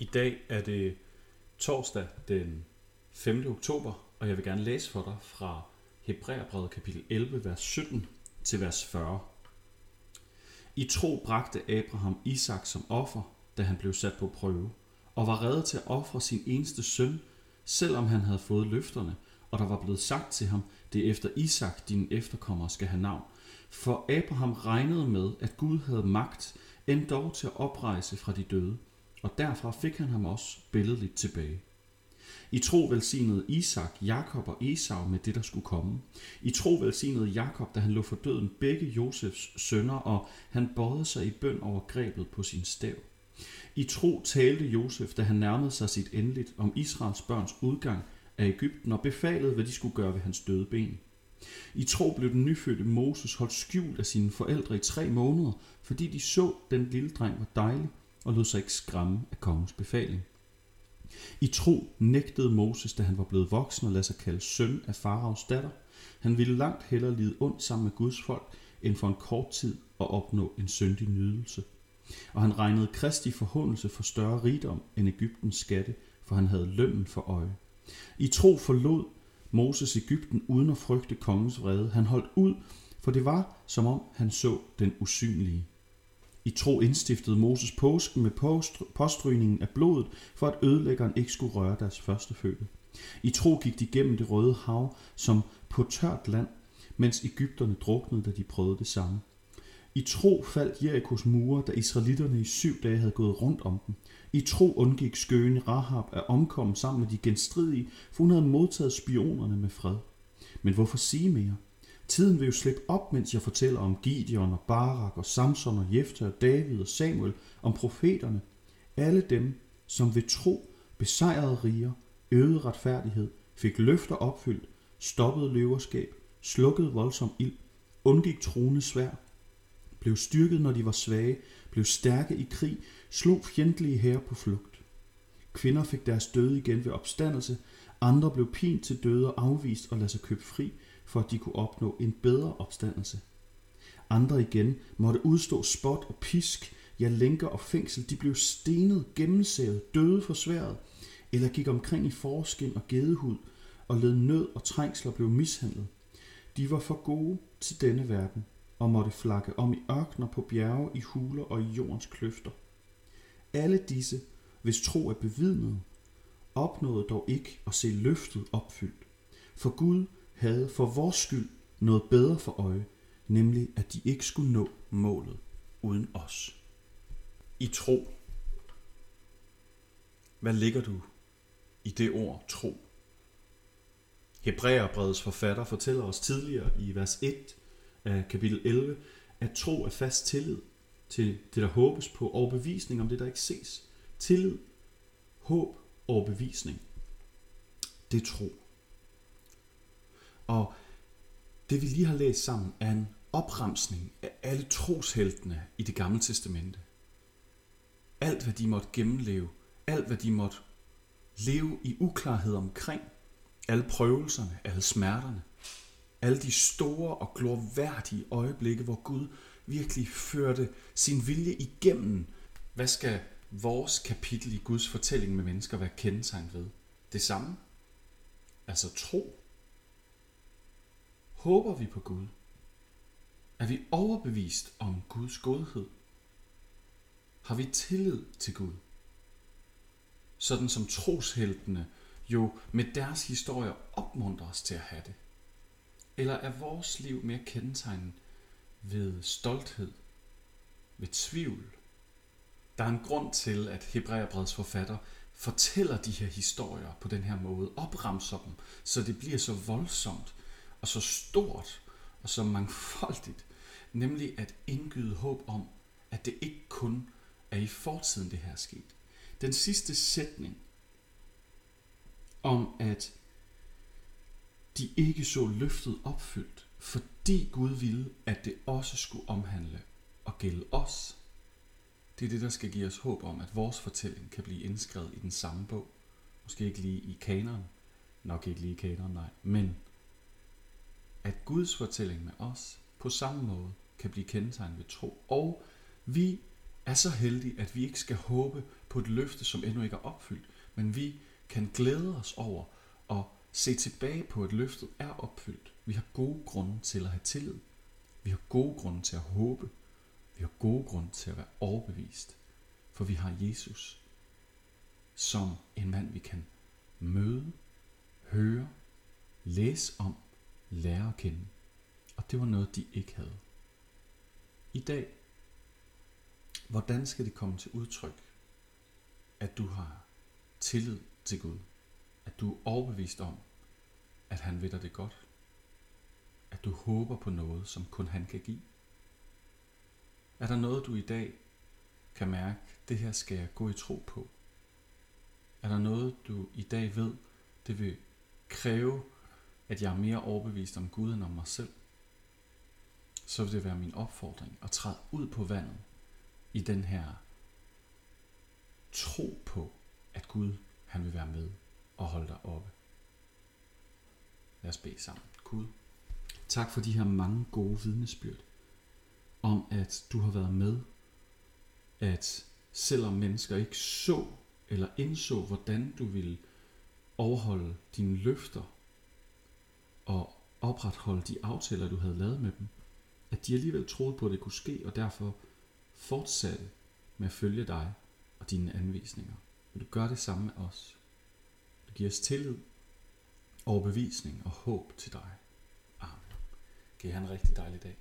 I dag er det torsdag den 5. oktober, og jeg vil gerne læse for dig fra Hebræerbrevet kapitel 11, vers 17 til vers 40. I tro bragte Abraham Isak som offer, da han blev sat på prøve, og var reddet til at ofre sin eneste søn, selvom han havde fået løfterne, og der var blevet sagt til ham, det er efter Isak, din efterkommer skal have navn. For Abraham regnede med, at Gud havde magt, endog til at oprejse fra de døde, og derfra fik han ham også billedligt tilbage. I tro velsignede Isak, Jakob og Esau med det, der skulle komme. I tro velsignede Jakob, da han lå for døden begge Josefs sønner, og han bøjede sig i bøn over grebet på sin stav. I tro talte Josef, da han nærmede sig sit endeligt om Israels børns udgang af Ægypten og befalede, hvad de skulle gøre ved hans døde ben. I tro blev den nyfødte Moses holdt skjult af sine forældre i tre måneder, fordi de så, den lille dreng var dejlig og lod sig ikke skræmme af kongens befaling. I tro nægtede Moses, da han var blevet voksen og lade sig kalde søn af faraos datter. Han ville langt hellere lide ondt sammen med Guds folk, end for en kort tid at opnå en syndig nydelse. Og han regnede Kristi forhåndelse for større rigdom end Ægyptens skatte, for han havde lønnen for øje. I tro forlod Moses Ægypten uden at frygte kongens vrede. Han holdt ud, for det var, som om han så den usynlige. I tro indstiftede Moses påsken med påstrygningen af blodet, for at ødelæggeren ikke skulle røre deres første føde. I tro gik de gennem det røde hav som på tørt land, mens Ægypterne druknede, da de prøvede det samme. I tro faldt Jerikos mure, da israelitterne i syv dage havde gået rundt om dem. I tro undgik skøne Rahab at omkomme sammen med de genstridige, for hun havde modtaget spionerne med fred. Men hvorfor sige mere? Tiden vil jo slippe op, mens jeg fortæller om Gideon og Barak og Samson og Jefta og David og Samuel, om profeterne. Alle dem, som ved tro besejrede riger, øvede retfærdighed, fik løfter opfyldt, stoppede løverskab, slukkede voldsom ild, undgik truende svær, blev styrket, når de var svage, blev stærke i krig, slog fjendtlige her på flugt. Kvinder fik deres døde igen ved opstandelse, andre blev pint til døde og afvist og lade sig købe fri, for at de kunne opnå en bedre opstandelse. Andre igen måtte udstå spot og pisk, ja lænker og fængsel, de blev stenet, gennemsævet, døde for sværet, eller gik omkring i forskin og gedehud, og led nød og trængsler blev mishandlet. De var for gode til denne verden, og måtte flakke om i ørkner, på bjerge, i huler og i jordens kløfter. Alle disse, hvis tro er bevidnet, opnåede dog ikke at se løftet opfyldt. For Gud havde for vores skyld noget bedre for øje, nemlig at de ikke skulle nå målet uden os. I tro. Hvad ligger du i det ord tro? Hebræerbrevets forfatter fortæller os tidligere i vers 1 af kapitel 11, at tro er fast tillid til det, der håbes på, og bevisning om det, der ikke ses. Tillid, håb og bevisning. Det er tro. Og det vi lige har læst sammen er en opremsning af alle trosheltene i det gamle testamente. Alt hvad de måtte gennemleve, alt hvad de måtte leve i uklarhed omkring, alle prøvelserne, alle smerterne, alle de store og glorværdige øjeblikke, hvor Gud virkelig førte sin vilje igennem. Hvad skal vores kapitel i Guds fortælling med mennesker være kendetegnet ved? Det samme. Altså tro. Håber vi på Gud? Er vi overbevist om Guds godhed? Har vi tillid til Gud? Sådan som trosheltene jo med deres historier opmuntrer os til at have det. Eller er vores liv mere kendetegnet ved stolthed, ved tvivl? Der er en grund til, at Hebræerbreds forfatter fortæller de her historier på den her måde, opremser dem, så det bliver så voldsomt og så stort og så mangfoldigt, nemlig at indgyde håb om, at det ikke kun er i fortiden, det her er sket. Den sidste sætning om, at de ikke så løftet opfyldt, fordi Gud ville, at det også skulle omhandle og gælde os. Det er det, der skal give os håb om, at vores fortælling kan blive indskrevet i den samme bog. Måske ikke lige i kanonen. nok ikke lige i kanonen, nej, men at Guds fortælling med os på samme måde kan blive kendetegnet ved tro. Og vi er så heldige, at vi ikke skal håbe på et løfte, som endnu ikke er opfyldt, men vi kan glæde os over at se tilbage på, at løftet er opfyldt. Vi har gode grunde til at have tillid. Vi har gode grunde til at håbe. Vi har gode grunde til at være overbevist. For vi har Jesus som en mand, vi kan møde, høre, læse om, lære at kende. Og det var noget, de ikke havde. I dag, hvordan skal det komme til udtryk, at du har tillid til Gud? At du er overbevist om, at han ved dig det godt? At du håber på noget, som kun han kan give? Er der noget, du i dag kan mærke, det her skal jeg gå i tro på? Er der noget, du i dag ved, det vil kræve, at jeg er mere overbevist om Gud end om mig selv? Så vil det være min opfordring at træde ud på vandet i den her tro på, at Gud han vil være med og holde dig oppe. Lad os bede sammen. Gud, tak for de her mange gode vidnesbyrd om, at du har været med, at selvom mennesker ikke så eller indså, hvordan du ville overholde dine løfter og opretholde de aftaler, du havde lavet med dem, at de alligevel troede på, at det kunne ske, og derfor fortsatte med at følge dig og dine anvisninger. Vil du gøre det samme med os? Du giver os tillid, overbevisning og håb til dig. Amen. Giv han have en rigtig dejlig dag.